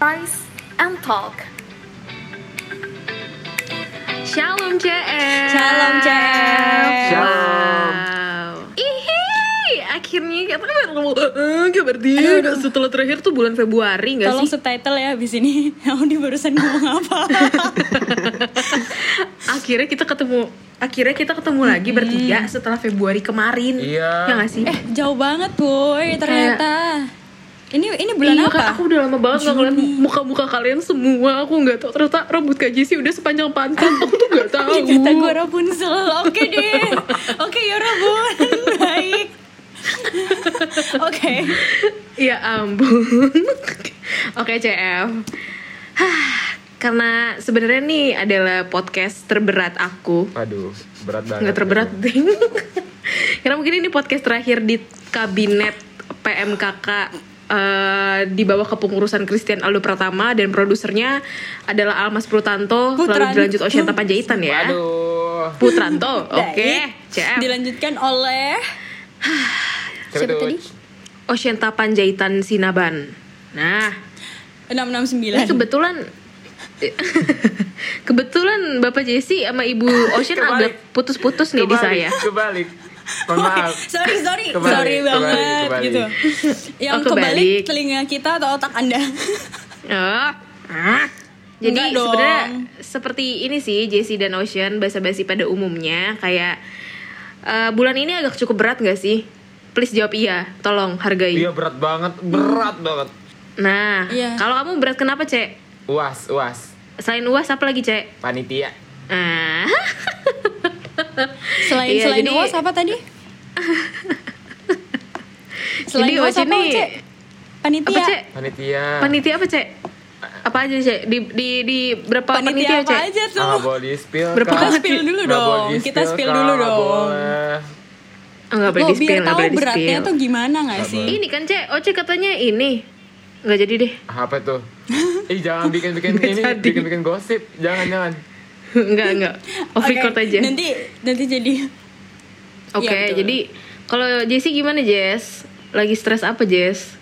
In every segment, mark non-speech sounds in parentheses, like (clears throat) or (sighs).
Rise and Talk. Shalom CF. Shalom, CF. Shalom. Wow. Ihi, akhirnya kita ketemu eh, kabar dia setelah terakhir tuh bulan Februari nggak Tolong sih? subtitle ya abis ini. (laughs) Audi barusan ngomong apa? (laughs) akhirnya kita ketemu akhirnya kita ketemu lagi bertiga setelah Februari kemarin. Iya. Ya nggak sih? eh jauh banget boy ternyata. Ini ini bulan iya, apa? Kak, aku udah lama banget gak ngeliat muka-muka kalian semua Aku gak tau, ternyata rambut Kak Jessy udah sepanjang pantat Aku tuh gak (laughs) tau Kata gue Rapunzel. Oke deh. (laughs) Oke ya Rabun. (laughs) Baik. Oke. Ya ampun. Oke CF. Hah, Karena sebenarnya nih adalah podcast terberat aku. Aduh, berat banget. Nggak terberat ding. Karena mungkin ini podcast terakhir di kabinet PMKK eh, di bawah kepengurusan Christian Aldo Pratama dan produsernya adalah Almas Prutanto lalu Putranto. dilanjut Osyanta Panjaitan ya. Aduh. Putranto. (laughs) Oke, Baik. CF. Dilanjutkan oleh (sighs) Siapa tadi? Osyanta Panjaitan Sinaban. Nah, 669. Ini kebetulan (laughs) kebetulan Bapak Jesse sama Ibu Ocean agak putus-putus nih di Kebalik, saya. Kebalik. Mohon maaf. sorry sorry Kebalik, sorry banget kebalik. gitu yang Oh, kebalik. kebalik telinga kita atau otak anda (laughs) Oh. Ah. Jadi sebenarnya seperti ini sih Jesse dan Ocean basa-basi pada umumnya kayak eh, bulan ini agak cukup berat gak sih? Please jawab iya, tolong hargai. Iya berat banget, berat banget. Nah, Iya. kalau kamu berat kenapa, Cek? Uas, uas. Selain UAS apa lagi, Cek? Panitia. Ah. (laughs) selain Iya, selain jadi- uas apa tadi (laughs) selain Jadi uas apa cek panitia apa, Cek? Panitia. Panitia apa, Cek? Apa aja, Cek? Di di di berapa panitia panitia, apa Cek? aja tuh Ah, boleh spill. Berapa kita spill dulu Nggak dong kita spill, dulu Nggak dong boleh. Oh, nggak boleh di biar tahu boleh di beratnya spill. tuh gimana nggak sih Ini kan, Cek. Oce katanya ini. Nggak jadi deh. Apa tuh? (laughs) Ih jangan bikin-bikin ini, bikin-bikin gosip. Jangan, jangan. Enggak, enggak. Off Oke, record aja. nanti nanti jadi Oke, Iya, betul. jadi kalau Jessie gimana, Jess? Lagi stres apa, Jess?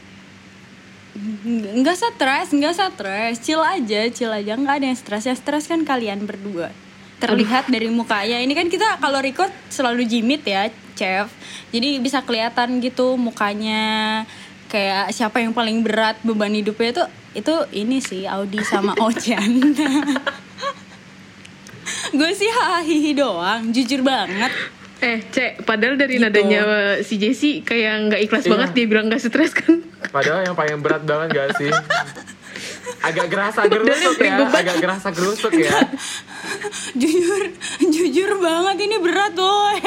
nggak stres nggak stres chill aja chill aja nggak ada yang stres ya stres kan kalian berdua terlihat dari mukanya ini kan kita kalau record selalu jimit ya chef jadi bisa kelihatan gitu mukanya kayak siapa yang paling berat beban hidupnya itu itu ini sih Audi sama Ocean (laughs) gue sih hahihi doang jujur banget Eh, Cek, padahal dari Gitu. nadanya si Jessie kayak nggak ikhlas Iya. banget dia bilang nggak stres kan? Padahal yang paling berat banget gak sih? (laughs) Agak gerasa gerusuk ya, agak gerasa gerusuk ya. jujur jujur banget ini berat boy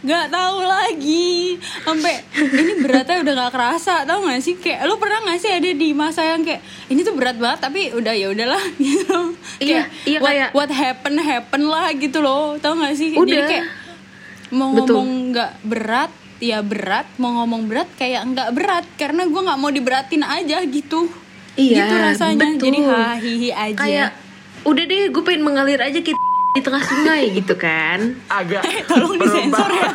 nggak tahu lagi. Sampai ini beratnya udah nggak kerasa tau gak sih? Kayak lu pernah nggak sih ada di masa yang kayak ini tuh berat banget tapi udah ya udahlah (laughs) gitu. Iya, iya, what, kayak- what happen happen lah gitu loh. Tau gak sih? Udah. jadi kayak mau Betul. ngomong nggak berat ya berat mau ngomong berat kayak nggak berat. Karena gue nggak mau diberatin aja gitu Iya, gitu rasanya betul. jadi hahihi aja Kayak udah deh, gue pengen mengalir aja ke di tengah sungai (laughs) gitu kan? Agak tolong disensor ya (laughs)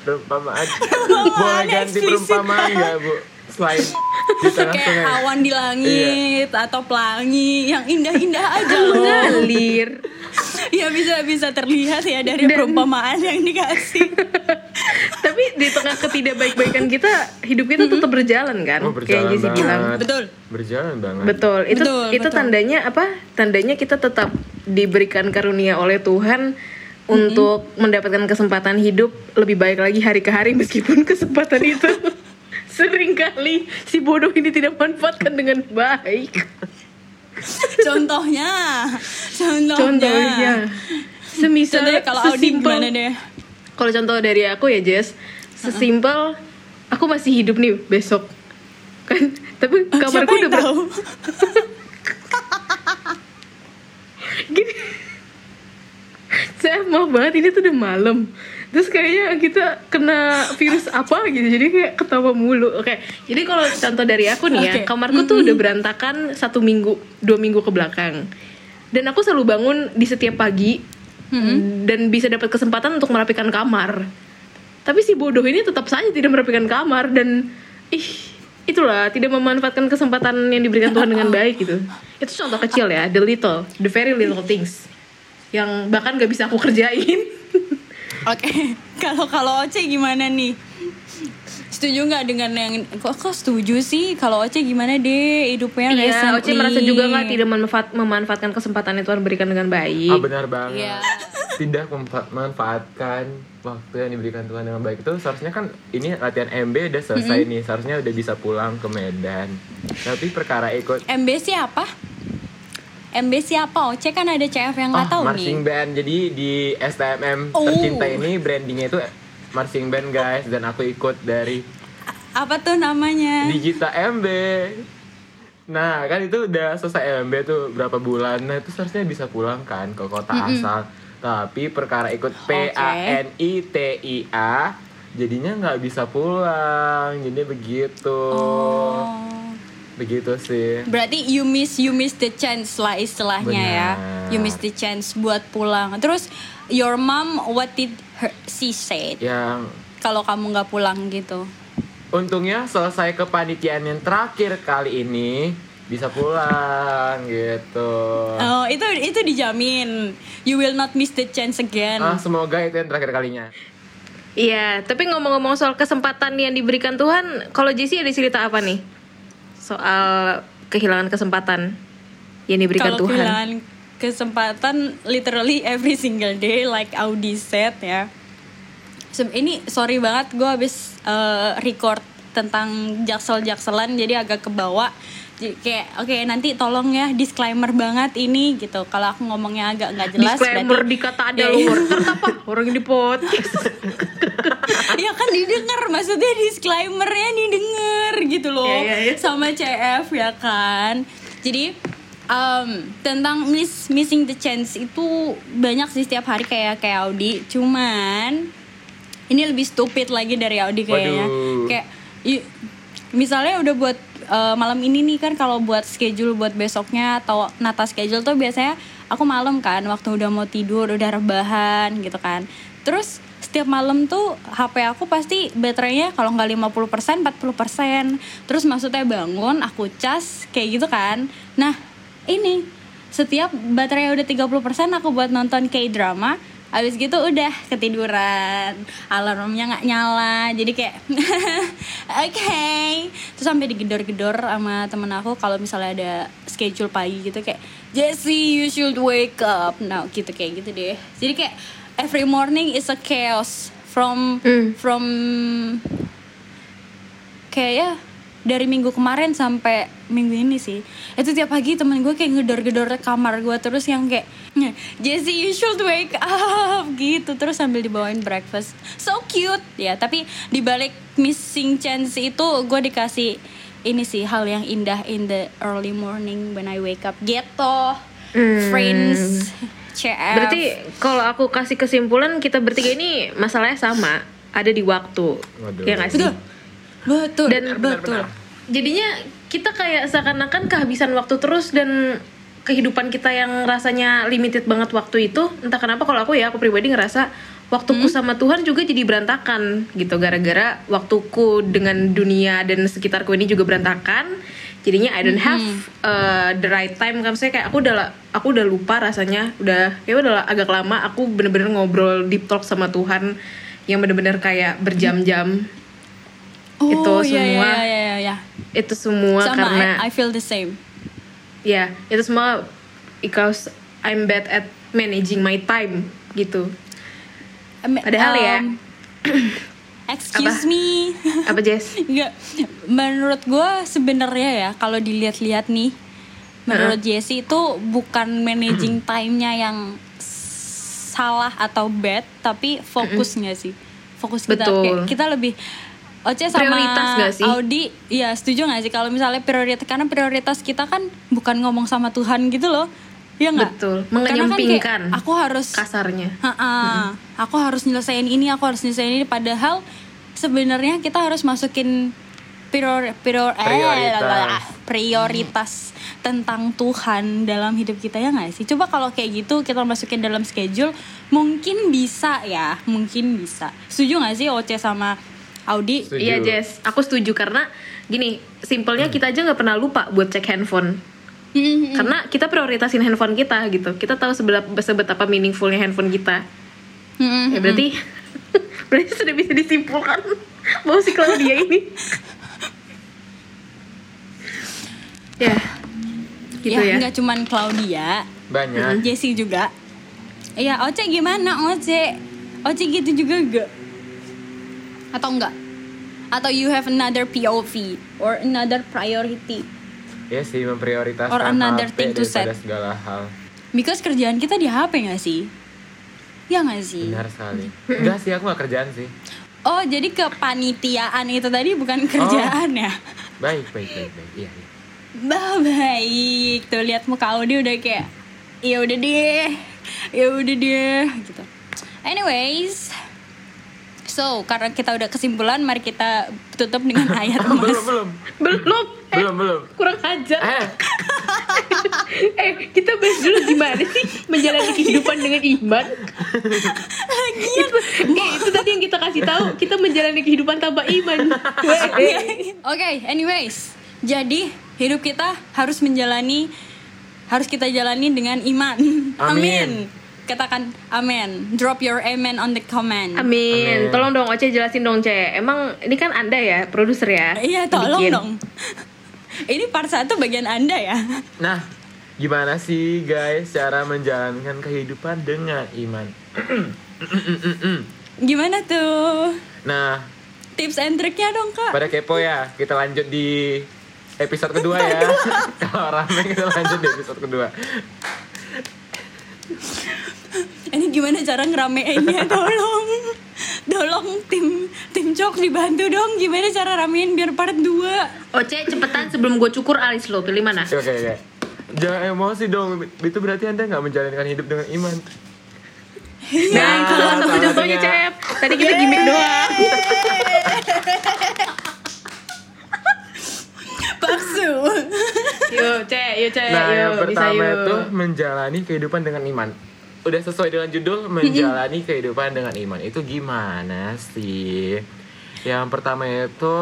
Perumpamaan. Boleh ganti perumpamaan nggak bu? Selain di tengah kayak sungai. awan di langit atau pelangi yang indah-indah aja. Mengalir. (laughs) ya bisa bisa terlihat ya dari Dan- perumpamaan yang dikasih. Tapi di tengah ketidakbaik-baikan kita, hidup kita tetap berjalan kan? Oh, Kayak berjalan Jessie bilang. banget. Betul. Berjalan banget. Betul. Itu Betul, itu betul. tandanya apa? Tandanya kita tetap diberikan karunia oleh Tuhan untuk mendapatkan kesempatan hidup lebih baik lagi hari ke hari meskipun kesempatan itu (laughs) sering kali si bodoh ini tidak manfaatkan dengan baik. Contohnya, contohnya. Contohnya, semisal Contohnya kalau Audi gimana deh? Kalau contoh dari aku ya Jess, sesimpel aku masih hidup nih besok. Kan, (laughs) tapi kamarku Siapa yang udah ber- tahu? (laughs) gini. Saya maaf banget ini tuh udah malam. Terus kayaknya kita kena virus apa gitu jadi kayak ketawa mulu. Oke jadi kalau contoh dari aku nih ya Oke. kamarku tuh udah berantakan satu minggu dua minggu ke belakang dan aku selalu bangun di setiap pagi dan bisa dapat kesempatan untuk merapikan kamar. Tapi si bodoh ini tetap saja tidak merapikan kamar dan ih itulah tidak memanfaatkan kesempatan yang diberikan Tuhan dengan baik gitu. Itu contoh kecil ya the little the very little things yang bahkan gak bisa aku kerjain. Oke, (laughs) kalau kalau Oce gimana nih? Setuju nggak dengan yang kok kok setuju sih? Kalau Oce gimana deh hidupnya iya recently? Oce merasa juga nggak tidak memanfaat, memanfaatkan kesempatan yang Tuhan berikan dengan baik Oh benar banget. Iya. Tidak memanfaatkan waktu yang diberikan Tuhan dengan baik itu seharusnya kan ini latihan MB udah selesai nih, seharusnya udah bisa pulang ke Medan. Tapi perkara ikut MB siapa? MB siapa? Oce kan ada CF yang nggak oh, tahu marching nih. band. Jadi di STMM Oh. tercinta ini brandingnya itu marching band guys dan aku ikut dari Apa tuh namanya? Digita MB. Nah kan itu udah selesai MB tuh berapa bulan. Nah itu seharusnya bisa pulang kan ke kota asal. Tapi perkara ikut P A N I T I A jadinya nggak bisa pulang. Jadi begitu. Oh. Begitu sih. Berarti you miss you miss the chance lah istilahnya ya. Benar. You miss the chance buat pulang. Terus your mom what did her, she said Yang kalau kamu nggak pulang gitu? untungnya selesai kepanitiaan yang terakhir kali ini bisa pulang gitu. Oh, itu itu dijamin. You will not miss the chance again. Ah, semoga itu yang terakhir kalinya. Iya, tapi ngomong-ngomong soal kesempatan yang diberikan Tuhan, kalau Jesse ada cerita apa nih? Soal kehilangan kesempatan yang diberikan Kalau Tuhan. kehilangan kesempatan literally every single day like Audi said ya. Se- ini sorry banget gue habis eh, record tentang jaksel-jakselan jadi agak kebawa. Jadi kayak oke nanti tolong ya disclaimer banget ini gitu. Kalau aku ngomongnya agak nggak jelas Disclaimer berarti- dikata ada Iya, luar. Apa? Orang yang di podcast. (laughs) ya kan didengar maksudnya disclaimernya didengar gitu loh Iya, iya, iya. sama CF ya kan jadi um, tentang miss missing the chance itu banyak sih setiap hari kayak kayak Audi. Cuman ini lebih stupid lagi dari Audi kayaknya. Waduh. kayak i- misalnya udah buat uh, malam ini nih kan kalau buat schedule buat besoknya atau nata schedule tuh biasanya aku malam kan waktu udah mau tidur udah rebahan gitu kan. Terus setiap malam tuh HP aku pasti baterainya kalau nggak 50% 40% terus maksudnya bangun aku cas kayak gitu kan. Nah ini. Setiap baterai udah 30% aku buat nonton K-drama. Abis gitu udah ketiduran. Alarmnya nggak nyala Jadi kayak (laughs) Oke Terus sampai digedor-gedor sama temen aku Kalau misalnya ada schedule pagi gitu Kayak Jessie you should wake up Nah gitu kayak gitu deh. Jadi kayak Every morning is a chaos From Hmm. From Kayak ya dari minggu kemarin sampai minggu ini sih. Itu tiap pagi temen gue kayak ngedor-gedor kamar gue terus yang kayak Jessie you should wake up (laughs) gitu terus sambil dibawain breakfast. So cute. Ya tapi dibalik missing chance itu gue dikasih ini sih hal yang indah in the early morning when I wake up. Gitu Hmm. friends. (laughs) CF Berarti kalau aku kasih kesimpulan kita bertiga ini masalahnya sama, ada di waktu. Waduh. Ya nggak sih? betul betul. Dan- betul. Jadinya kita kayak seakan-akan kehabisan waktu terus dan kehidupan kita yang rasanya limited banget waktu itu, entah kenapa kalau aku ya aku pribadi ngerasa waktuku sama Tuhan juga jadi berantakan gitu. Gara-gara waktuku dengan dunia dan sekitarku ini juga berantakan. Jadinya I don't have uh, the right time. Kan saya kayak aku udah aku udah lupa rasanya, udah ya udah agak lama aku bener-bener ngobrol deep talk sama Tuhan yang bener-bener kayak berjam-jam oh, iya, semua. iya, iya, iya. itu semua sama karena I, I feel the same. Ya itu semua because I'm bad at managing my time gitu. Padahal ya. um, (coughs) excuse Apa? me. Apa Jess? (laughs) Enggak, menurut gue sebenarnya ya kalau dilihat-lihat nih, menurut Jessie itu bukan managing (coughs) time-nya yang salah atau bad, tapi fokusnya sih, fokus kita Betul. kita lebih Oce sama Prioritas nggak sih? Audi, ya setuju gak sih kalau misalnya prioritas karena prioritas kita kan bukan ngomong sama Tuhan gitu loh, ya nggak? Betul, Karena kan kayak, mengenyampingkan. aku harus kasarnya Ha-ha. Aku harus nyelesain ini, aku harus nyelesain ini. Padahal sebenarnya kita harus masukin prior, prior, eh, Prioritas. lalala, prioritas tentang Tuhan dalam hidup kita ya nggak sih? Coba kalau kayak gitu kita masukin dalam schedule, mungkin bisa ya, mungkin bisa. Setuju nggak sih Oce sama Audi Setuju. Iya Jess, aku setuju karena gini, simpelnya Hmm. kita aja nggak pernah lupa buat cek handphone. Mm-mm. Karena kita prioritasin handphone kita gitu. Kita tahu seberapa seberapa meaningfulnya handphone kita. Mm-mm. Ya berarti (laughs) berarti sudah bisa disimpulkan (laughs) bahwa si Claudia ini ya gitu ya, ya. nggak cuman Claudia Banyak. Jessie juga Iya, Oce gimana Oce? Oce gitu juga gak? Atau enggak? Atau you have another POV or another priority? Ya sih memprioritaskan Or another HP thing to set. segala hal. Because kerjaan kita di HP gak sih? Ya gak sih? Benar sekali. Enggak sih aku gak kerjaan sih. Oh, jadi kepanitiaan itu tadi bukan kerjaan ya? Baik, baik, baik, baik. Iya, iya. Bah, baik. Tuh lihat muka Audi udah kayak ya udah deh. Ya udah deh gitu. Anyways, so karena kita udah kesimpulan, mari kita tutup dengan (laughs) ayat belum, emas. belum. Belum. Eh, Belum, belum. kurang ajar. Eh, (laughs) eh, kita bahas dulu gimana sih menjalani kehidupan dengan iman? itu, eh, itu tadi yang kita kasih tahu, kita menjalani kehidupan tanpa iman. (laughs) Weh. Oke, anyways. Jadi, hidup kita harus menjalani harus kita jalani dengan iman. Amin. Katakan amin. Drop your amen on the comment. Amin. Amin. Tolong dong Oce jelasin dong Ce. Emang ini kan Anda ya, produser ya? Iya, tolong Bikin. dong. Ini part satu bagian Anda ya. nah, gimana sih guys cara menjalankan kehidupan dengan iman? (clears throat) Gimana tuh? Nah, Tips and triknya dong, Kak. pada kepo ya, kita lanjut di episode kedua ya. Kalau (laughs) rame kita lanjut di episode kedua. (laughs) Ini gimana cara ngerameinnya? (laughs) Tolong. Tolong tim tim Cok dibantu dong gimana cara ramein biar part 2. Oce cepetan sebelum gue cukur alis lo, pilih mana? Oke, oke. Jangan emosi dong. Itu berarti Anda nggak menjalankan hidup dengan iman. (laughs) Nah, itu salah satu contohnya. Cep. Tadi kita gimmick doang. (laughs) Paksu. Yuk, Ce, yuk Ce, Nah, yuk, yang bisa pertama yuk. itu menjalani kehidupan dengan iman. Udah sesuai dengan judul menjalani kehidupan dengan iman. Itu gimana sih? Yang pertama itu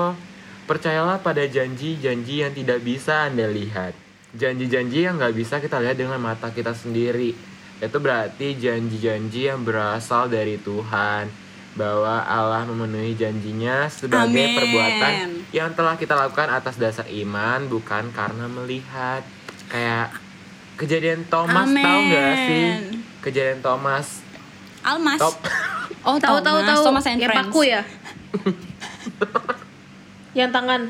percayalah pada janji-janji yang tidak bisa Anda lihat. Janji-janji yang nggak bisa kita lihat dengan mata kita sendiri. Itu berarti janji-janji yang berasal dari Tuhan bahwa Allah memenuhi janjinya sebagai Amin. perbuatan yang telah kita lakukan atas dasar iman bukan karena melihat kayak kejadian Thomas Amin. tahu nggak sih kejadian Thomas Almas. top Oh, Tahu tahu tahu. Thomas and Yang Friends. paku ya. Yang tangan.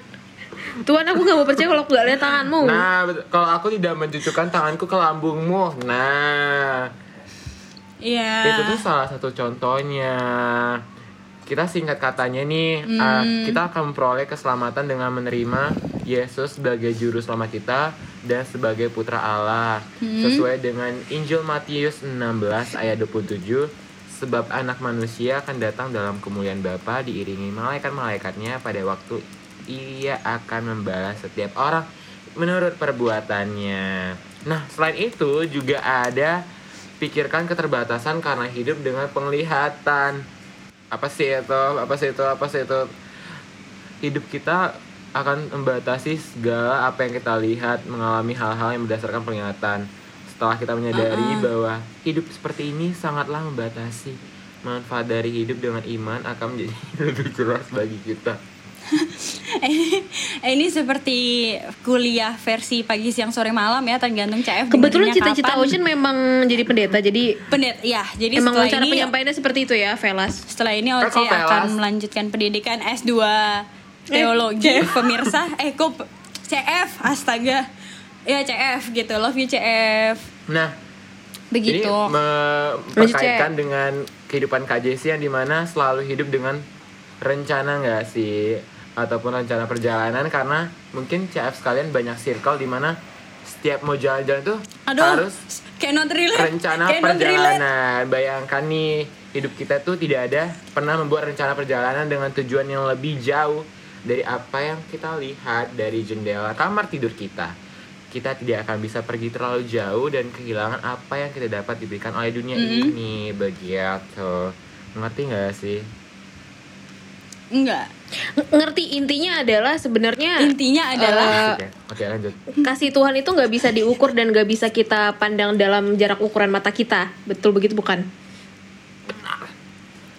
Tuhan aku gak mau percaya kalau aku gak lihat tanganmu. nah kalau aku tidak mencucukkan tanganku ke lambungmu nah Iya. itu tuh salah satu contohnya kita singkat katanya nih Hmm. uh, kita akan memperoleh keselamatan dengan menerima Yesus sebagai juru selamat kita dan sebagai putra Allah Hmm. sesuai dengan Injil Matius 16 ayat 27 sebab anak manusia akan datang dalam kemuliaan Bapa diiringi malaikat-malaikatnya pada waktu ia akan membalas setiap orang menurut perbuatannya. Nah, selain itu juga ada pikirkan keterbatasan karena hidup dengan penglihatan. Apa sih itu? Apa sih itu? Apa sih itu? Hidup kita akan membatasi segala apa yang kita lihat, mengalami hal-hal yang berdasarkan penglihatan. Setelah kita menyadari Uh-uh. bahwa hidup seperti ini sangatlah membatasi, manfaat dari hidup dengan iman akan menjadi (laughs) lebih jelas bagi kita. (laughs) Eh, ini seperti kuliah versi pagi siang sore malam ya tergantung CF Kebetulan cita-cita kapan. Ocean memang jadi pendeta, jadi pendet ya jadi emang cara ini penyampaiannya seperti itu ya, Velas. setelah ini Oce kok Velas? akan melanjutkan pendidikan S2 teologi. Pemirsa eh kok CF astaga. Ya CF gitu love you CF Nah, begitu. Ini memperkaitkan dengan kehidupan KJC yang di mana selalu hidup dengan rencana nggak sih? Ataupun rencana perjalanan karena mungkin CF sekalian banyak circle di mana setiap mau jalan-jalan tuh aduh harus cannot relate. rencana cannot relate. perjalanan. Bayangkan nih hidup kita tuh tidak ada pernah membuat rencana perjalanan dengan tujuan yang lebih jauh dari apa yang kita lihat dari jendela kamar tidur kita. Kita tidak akan bisa pergi terlalu jauh dan kehilangan apa yang kita dapat diberikan oleh dunia Mm-mm. ini. Begitu. Ngerti nggak sih? enggak Ng- ngerti intinya adalah sebenarnya intinya adalah eh, Oke, oke lanjut. kasih Tuhan itu nggak bisa diukur dan nggak bisa kita pandang dalam jarak ukuran mata kita betul begitu bukan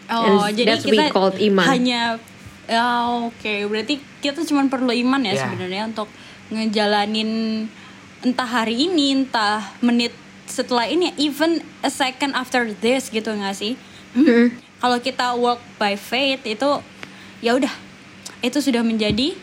oh and jadi that's we kita called iman. hanya ya oke berarti kita cuma perlu iman ya Ya. sebenarnya untuk ngejalanin entah hari ini entah menit setelah ini even a second after this gitu nggak sih Hmm. kalau kita walk by faith itu ya udah itu sudah menjadi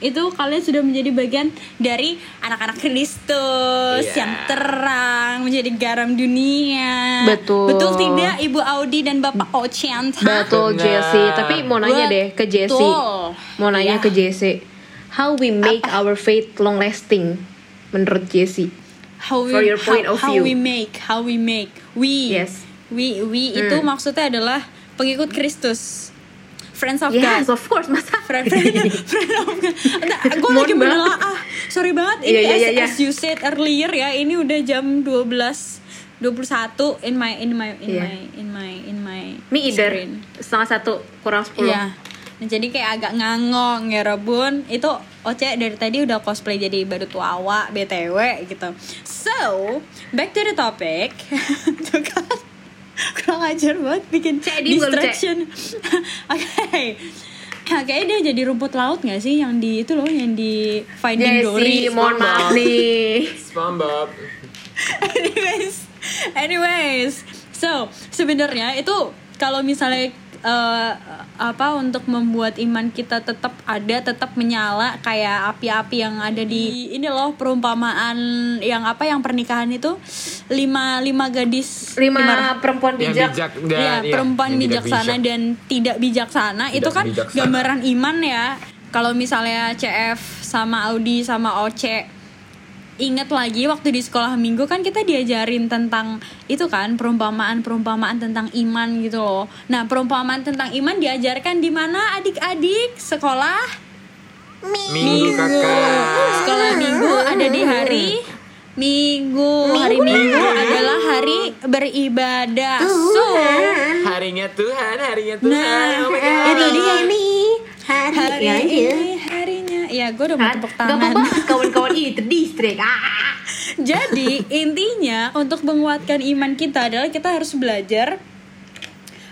itu kalian sudah menjadi bagian dari anak-anak Kristus Iya. yang terang menjadi garam dunia Betul. betul tidak Ibu Audi dan Bapak Ocean betul. Jesse tapi mau nanya deh ke Jesse Betul. mau nanya Ya. ke Jesse how we make our faith long lasting menurut Jesse how we, For your point how, of how view. we make how we make we Yes. we we itu Hmm. maksudnya adalah pengikut Kristus friends of yes God. of course masa friend friend friend of God. (laughs) Nah, gue lagi menelaah sorry banget ini iya, as, iya, iya. as you said earlier ya ini udah jam 12 21 in my in my in Iya. my in my in my me either. screen. setengah satu kurang sepuluh. Iya. Nah, jadi kayak agak ngangong ya Rebun. Itu Oce dari tadi udah cosplay jadi baru tuawa BTW gitu. So Back to the topic (laughs) (laughs) Kurang ajar banget bikin Cek, distraction. (laughs) Oke. Nah, kayaknya dia jadi rumput laut gak sih? Yang di itu loh yang di Finding Dory. Jesse mohon maaf nih. SpongeBob. (laughs) anyways anyways. So sebenarnya itu kalau misalnya eh, apa untuk membuat iman kita tetap ada tetap menyala kayak api-api yang ada di ini loh perumpamaan yang apa yang pernikahan itu lima lima gadis lima perempuan Yang bijak bijak dan ya, iya, perempuan yang bijaksana bijak. dan tidak bijaksana Tidak itu kan bijaksana. gambaran iman ya. Kalau misalnya CF sama Audi sama Oce ingat lagi waktu di sekolah minggu kan kita diajarin tentang itu kan perumpamaan-perumpamaan tentang iman gitu loh. Nah, perumpamaan tentang iman diajarkan di mana adik-adik sekolah Minggu kakak. sekolah minggu ada di hari minggu. Hari minggu adalah hari beribadah. So, Harinya Tuhan, harinya Tuhan. Nah, oh my God. itu dia ini hari ini harinya. Ya, gue udah mau tepuk Gak apa tangan. banget kawan-kawan itu distrik ah. Jadi intinya untuk menguatkan iman kita adalah kita harus belajar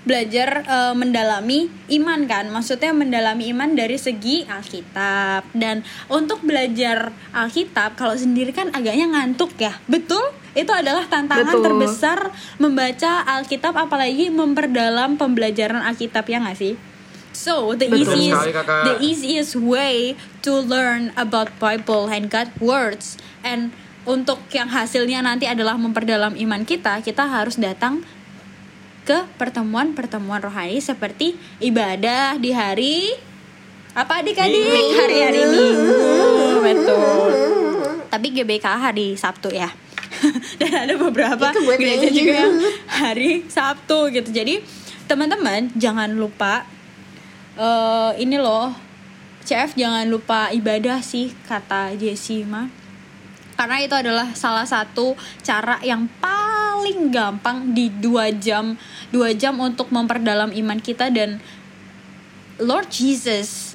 belajar eh, mendalami iman kan? Maksudnya mendalami iman dari segi Alkitab. Dan untuk belajar Alkitab kalau sendiri kan agaknya ngantuk ya. Betul? Itu adalah tantangan Betul. terbesar membaca Alkitab apalagi memperdalam pembelajaran Alkitab ya nggak sih So the Betul easiest sekali, Kakak. the easiest way to learn about Bible and God words and untuk yang hasilnya nanti adalah memperdalam iman kita, kita harus datang ke pertemuan-pertemuan rohani seperti ibadah di hari apa adik-adik? Minggu. hari-hari minggu betul. Tapi GBK hari Sabtu ya. (laughs) Dan ada beberapa Itu buat gereja juga. Yang hari Sabtu gitu. Jadi teman-teman jangan lupa eh ini loh CF jangan lupa ibadah sih kata Jessie mah karena itu adalah salah satu cara yang paling gampang di dua jam dua jam untuk memperdalam iman kita dan Lord Jesus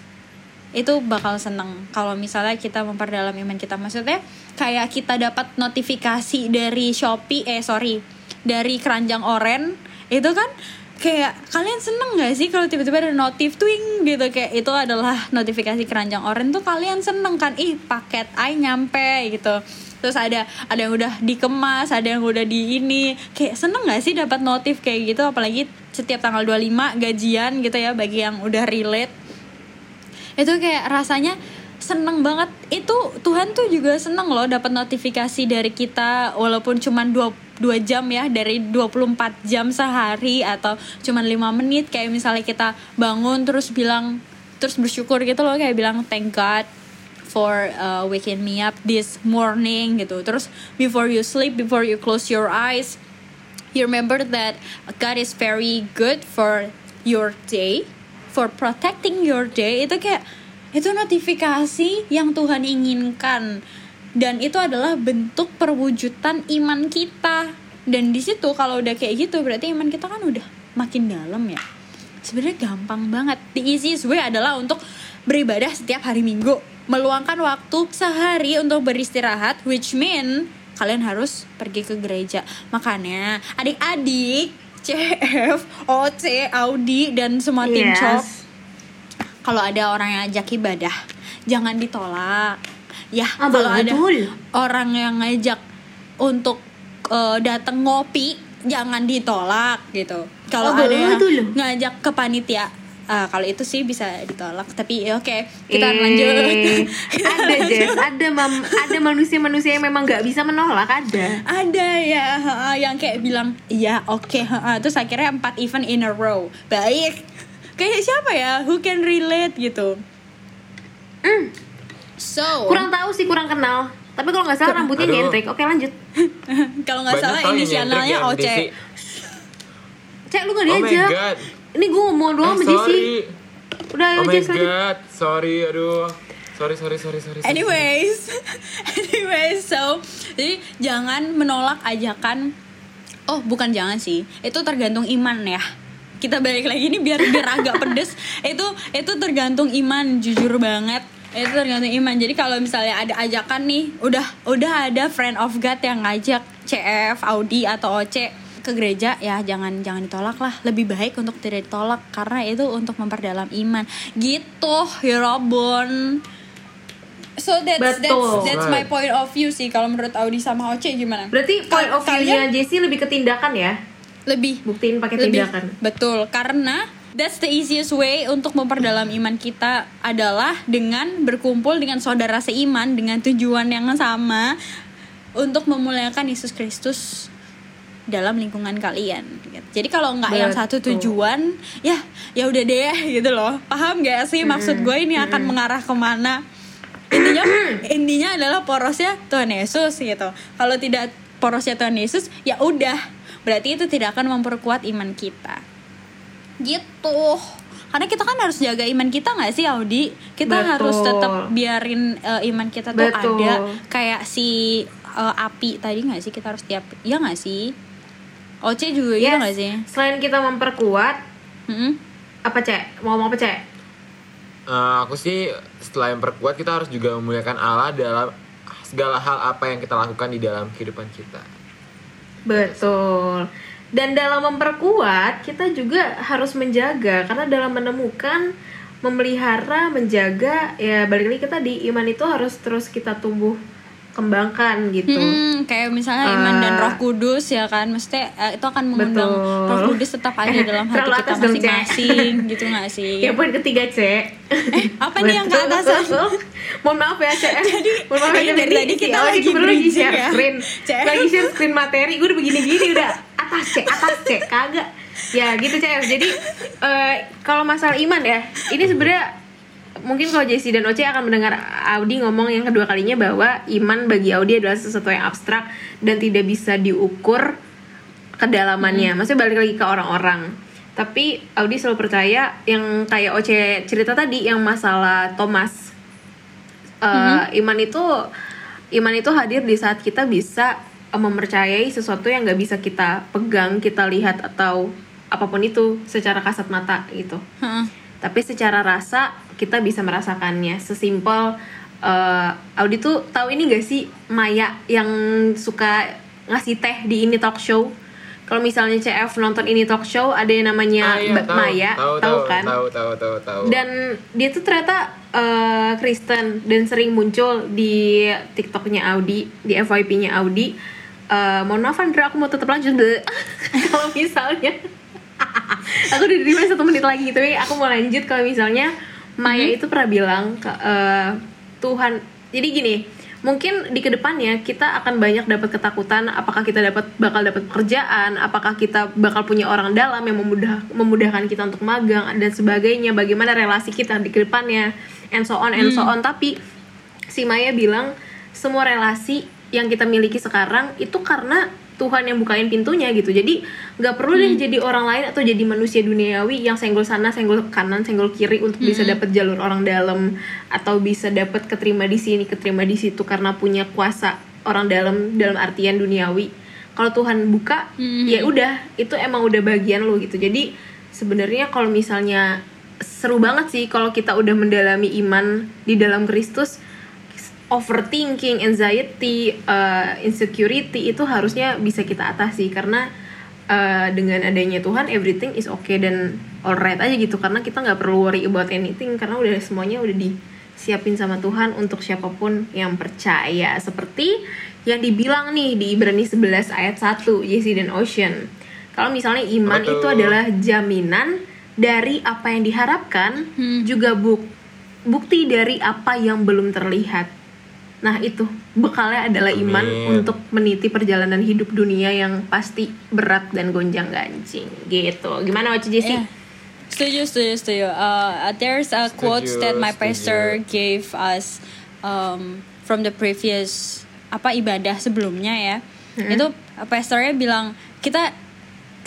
itu bakal seneng kalau misalnya kita memperdalam iman kita. Maksudnya kayak kita dapat notifikasi dari Shopee eh sorry dari keranjang oren itu kan kayak kalian seneng gak sih kalau tiba-tiba ada notif twing gitu? Kayak itu adalah notifikasi keranjang oren tuh kalian seneng kan? Ih paket ay nyampe gitu. Terus ada ada yang udah dikemas ada yang udah di ini. Kayak seneng gak sih dapat notif kayak gitu? Apalagi setiap tanggal 25 gajian gitu ya bagi yang udah relate. Itu kayak rasanya seneng banget. Itu Tuhan tuh juga seneng loh dapat notifikasi dari kita walaupun cuman dua dua jam ya dari 24 jam sehari atau cuman lima menit kayak misalnya kita bangun terus bilang terus bersyukur gitu loh kayak bilang thank God for uh, waking me up this morning gitu terus before you sleep before you close your eyes you remember that God is very good for your day, for protecting your day. Itu kayak itu notifikasi yang Tuhan inginkan dan itu adalah bentuk perwujudan iman kita. Dan di situ kalau udah kayak gitu berarti iman kita kan udah makin dalam ya. sebenarnya gampang banget the easiest way adalah untuk beribadah setiap hari minggu meluangkan waktu sehari untuk beristirahat which mean kalian harus pergi ke gereja makanya adik-adik CF, OC, Audi dan semua tim Yes. Chop kalau ada orang yang ajak ibadah jangan ditolak ya Ah, kalau ada orang yang ngajak untuk eh, datang ngopi jangan ditolak gitu. Kalau Oh, ada yang betul. ngajak ke panitia ah, kalau itu sih bisa ditolak. Tapi ya oke kita Eh, lanjut. (laughs) Ada Jess, ada mam, ada manusia-manusia yang memang nggak bisa menolak ada. ada ya yang kayak bilang iya oke ha." terus akhirnya empat event in a row. Baik. Kayak siapa ya? Who can relate gitu so Kurang tahu sih, kurang kenal. Tapi kalau nggak salah rambutnya Aduh. nyentrik. Oke lanjut. (laughs) kalau nggak salah inisialnya yang OC. Cek lu nggak Oh my diajak. god. Ini gue ngomong doang Eh, sama sorry. Udah Oh my Jess lanjut. god, sorry, aduh. Sorry, sorry, sorry, sorry. sorry. Anyways, (laughs) anyways, so jadi jangan menolak ajakan. Oh, bukan jangan sih. Itu tergantung iman ya. Kita balik lagi ini biar biar agak pedes. (laughs) Itu itu tergantung iman, jujur banget. Itu tergantung iman. Jadi kalau misalnya ada ajakan nih, udah udah ada friend of God yang ngajak CF, Audi atau OC ke gereja ya jangan jangan ditolak lah lebih baik untuk tidak ditolak karena itu untuk memperdalam iman gitu ya Robon So that's that's Betul. that's my point of view sih kalau menurut Audi sama Oce gimana? Berarti point of view-nya Jessy lebih ke tindakan ya? lebih Buktiin pakai tindakan. betul karena that's the easiest way untuk memperdalam iman kita adalah dengan berkumpul dengan saudara seiman dengan tujuan yang sama untuk memuliakan Yesus Kristus dalam lingkungan kalian. Jadi kalau nggak yang satu tujuan, ya ya udah deh gitu loh. Paham gak sih maksud gue ini akan mengarah ke mana? Intinya (clears throat) intinya adalah porosnya Tuhan Yesus gitu. Kalau tidak porosnya Tuhan Yesus, ya udah berarti itu tidak akan memperkuat iman kita. Gitu. Karena kita kan harus jaga iman kita nggak sih Audi? Kita Betul. harus tetap biarin eh, iman kita tuh Betul. ada kayak si eh, api tadi nggak sih kita harus tiap ya nggak sih? Oce juga gitu Yes. nggak sih? Selain kita memperkuat, Mm-mm. apa cek? Mau ngomong apa cek? Eh, aku sih setelah yang perkuat kita harus juga memuliakan Allah dalam segala hal apa yang kita lakukan di dalam kehidupan kita. Betul. Dan dalam memperkuat, kita juga harus menjaga karena dalam menemukan, memelihara, menjaga, ya balik lagi ke tadi iman itu harus terus kita tumbuh kembangkan gitu. Hmm, kayak misalnya iman dan Eh, Roh Kudus ya kan, mesti itu akan mengundang Betul. Roh Kudus tetap ada Eh, dalam hati kita masing-masing gitu nggak (laughs) sih? Ya poin ketiga cek. apa nih yang ke atasan? Mohon maaf ya cek. (laughs) Jadi Mohon maaf ya dari Cek. tadi Si kita lagi lagi share ya. screen. Cek. Lagi share screen materi. Gue udah begini-gini udah atas cek, atas cek, kagak. Ya gitu cek. Jadi eh, kalau masalah iman ya, ini sebenarnya mungkin kalau Jesse dan Oce akan mendengar Audi ngomong yang kedua kalinya bahwa iman bagi Audi adalah sesuatu yang abstrak dan tidak bisa diukur kedalamannya. Maksudnya balik lagi ke orang-orang. Tapi Audi selalu percaya yang kayak Oce cerita tadi yang masalah Thomas. Eh, Iman itu iman itu hadir di saat kita bisa mempercayai sesuatu yang nggak bisa kita pegang, kita lihat atau apa pun itu secara kasat mata gitu. Heeh. tapi secara rasa kita bisa merasakannya. Sesimpel eh, Audi tuh tahu ini gak sih Maya yang suka ngasih teh di ini talk show? Kalau misalnya CF nonton ini talk show ada yang namanya Ah, iya, tahu, Maya tahu, tahu kan? Tahu, tahu, tahu, tahu. dan dia tuh ternyata eh, Kristen dan sering muncul di TikToknya Audi di FYP-nya Audi Eh, mohon maaf Andra aku mau tetap lanjut deh (laughs) kalau misalnya (laughs) aku udah diterima satu menit lagi tapi aku mau lanjut. Kalau misalnya Maya itu pernah bilang ke eh, Tuhan jadi gini mungkin di ke depannya kita akan banyak dapat ketakutan apakah kita dapat bakal dapat pekerjaan apakah kita bakal punya orang dalam yang memudah memudahkan kita untuk magang dan sebagainya. Bagaimana relasi kita di ke depannya and so on and so on. Tapi si Maya bilang semua relasi yang kita miliki sekarang itu karena Tuhan yang bukain pintunya gitu. Jadi nggak perlu deh jadi orang lain atau jadi manusia duniawi yang senggol sana senggol kanan senggol kiri untuk bisa dapat jalur orang dalam atau bisa dapat keterima di sini keterima di situ karena punya kuasa orang dalam dalam artian duniawi. Kalau Tuhan buka ya udah itu emang udah bagian lo gitu. Jadi sebenarnya kalau misalnya seru banget sih kalau kita udah mendalami iman di dalam Kristus overthinking, anxiety, uh, insecurity itu harusnya bisa kita atasi. Karena uh, dengan adanya Tuhan everything is okay dan alright aja gitu. Karena kita nggak perlu worry about anything. Karena udah semuanya udah disiapin sama Tuhan untuk siapa pun yang percaya. Seperti yang dibilang nih di Ibrani 11 ayat 1 Jesse dan Ocean. Kalau misalnya iman tuh? itu adalah jaminan dari apa yang diharapkan juga buk bukti dari apa yang belum terlihat Nah itu bekalnya adalah iman Amin. untuk meniti perjalanan hidup dunia yang pasti berat dan gonjang ganjing gitu. Gimana Oci Jesse? Yeah. Setuju, setuju, setuju. Uh, there's a quote that my setuju. pastor gave us um, from the previous apa ibadah sebelumnya ya. Itu uh, pastornya bilang kita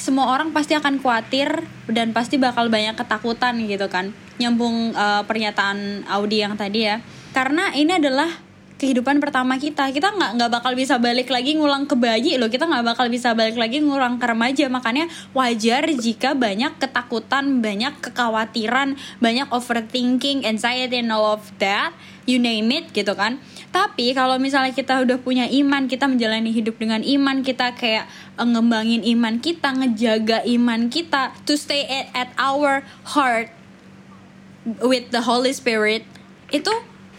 semua orang pasti akan khawatir dan pasti bakal banyak ketakutan gitu kan. Nyambung uh, pernyataan Audi yang tadi ya. Karena ini adalah kehidupan pertama kita. Kita nggak nggak bakal bisa balik lagi ngulang ke bayi loh. Kita nggak bakal bisa balik lagi ngulang ke remaja. Makanya wajar jika banyak ketakutan banyak kekhawatiran banyak overthinking anxiety and all of that. You name it gitu kan. Tapi kalau misalnya kita udah punya iman kita menjalani hidup dengan iman kita kayak eh, ngembangin iman kita ngejaga iman kita to stay at, at our heart with the Holy Spirit itu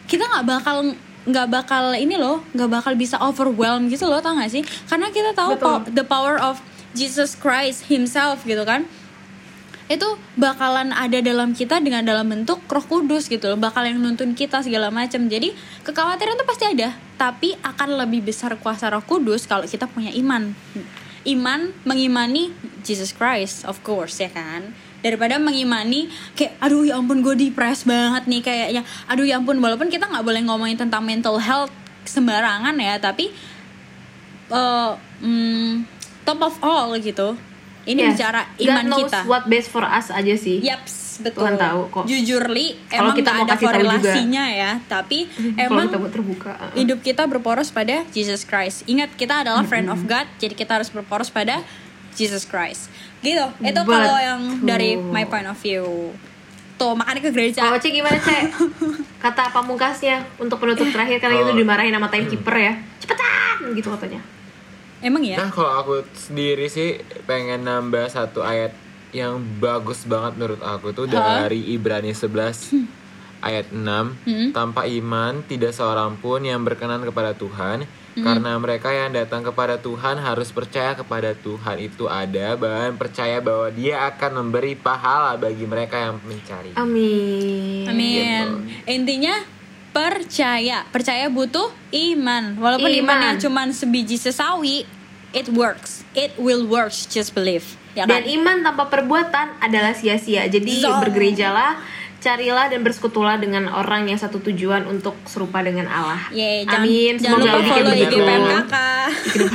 kita nggak bakal nggak bakal ini loh nggak bakal bisa overwhelm gitu loh tau gak sih? Karena kita tahu po- the power of Jesus Christ Himself gitu kan? Itu bakalan ada dalam kita dengan dalam bentuk Roh Kudus gitu loh bakal yang nuntun kita segala macam. Jadi kekhawatiran tuh pasti ada tapi akan lebih besar kuasa Roh Kudus kalau kita punya iman. Iman mengimani Jesus Christ of course ya kan daripada mengimani kayak aduh ya ampun gue depres banget nih kayaknya aduh ya ampun walaupun kita nggak boleh ngomongin tentang mental health sembarangan ya tapi eh, mm, top of all gitu ini Yes. bicara God iman knows kita what best for us aja sih. Yaps, betul. Tuhan tahu kok. Jujur li, Kalau emang kita gak ada korelasinya ya, tapi (laughs) emang kita terbuka. uh-uh. hidup kita berporos pada Jesus Christ. Ingat kita adalah friend of God, jadi kita harus berporos pada Jesus Christ. Gitu. Itu kalau yang dari my point of view. Tuh, makanya ke gereja. Kalau Oci gimana Cek? (laughs) Kata pamungkasnya untuk penutup terakhir karena itu Kalau- dimarahin sama timekeeper ya. Cepetan gitu katanya. Emang ya? Nah kalau aku sendiri sih pengen nambah satu ayat yang bagus banget menurut aku tuh Hah? dari Ibrani 11 ayat 6 tanpa iman tidak seorang pun yang berkenan kepada Tuhan karena mereka yang datang kepada Tuhan harus percaya kepada Tuhan itu ada dan percaya bahwa dia akan memberi pahala bagi mereka yang mencari. Amin. Amin. Intinya percaya, percaya butuh iman. Walaupun Iman. imannya cuman sebiji sesawi, it works. It will work, just believe. Ya kan? Dan iman tanpa perbuatan adalah sia-sia. Jadi Zong. bergerejalah, carilah dan bersekutulah dengan orang yang satu tujuan untuk serupa dengan Allah. Yeay, jangan, Amin. jangan Semoga lupa follow IG. PMKK.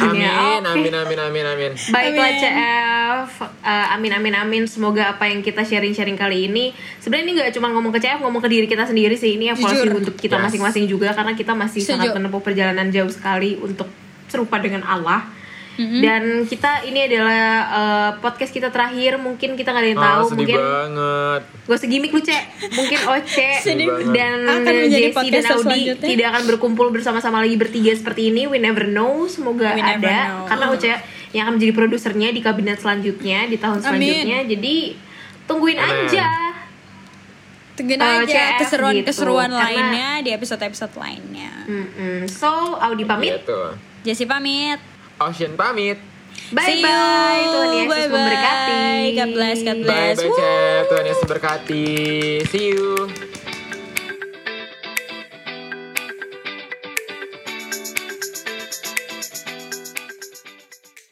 Amin, amin, amin, amin, amin. Baiklah Amin. CF, Uh, amin amin amin. Semoga apa yang kita sharing-sharing kali ini sebenarnya ini nggak cuma ngomong ke CF, ngomong ke diri kita sendiri sih. Ini evaluasi Jujur. untuk kita Yes. masing-masing juga karena kita masih Setuju. sangat menempuh perjalanan jauh sekali untuk serupa dengan Allah. Dan kita ini adalah uh, podcast kita terakhir. Mungkin kita nggak ada yang Ah, tahu. sedih Mungkin banget. Gue segimik lu cek Mungkin (laughs) Oce. Dan Jesse dan Audi. Tidak akan berkumpul bersama-sama lagi bertiga seperti ini We never know Semoga We ada know. Karena Oce yang akan menjadi produsernya Di kabinet selanjutnya Di tahun Amin. selanjutnya Jadi Tungguin Amin. aja Tungguin Uh, aja keseruan-keseruan gitu, karena- lainnya di episode-episode lainnya. Mm-mm. So Audi pamit Gitu. Jesse pamit. Ocean pamit. Bye See bye you. Tuhan Yesus Bye-bye. memberkati God bless, God Bye bless. bye. Cep. Tuhan Yesus berkati. See you.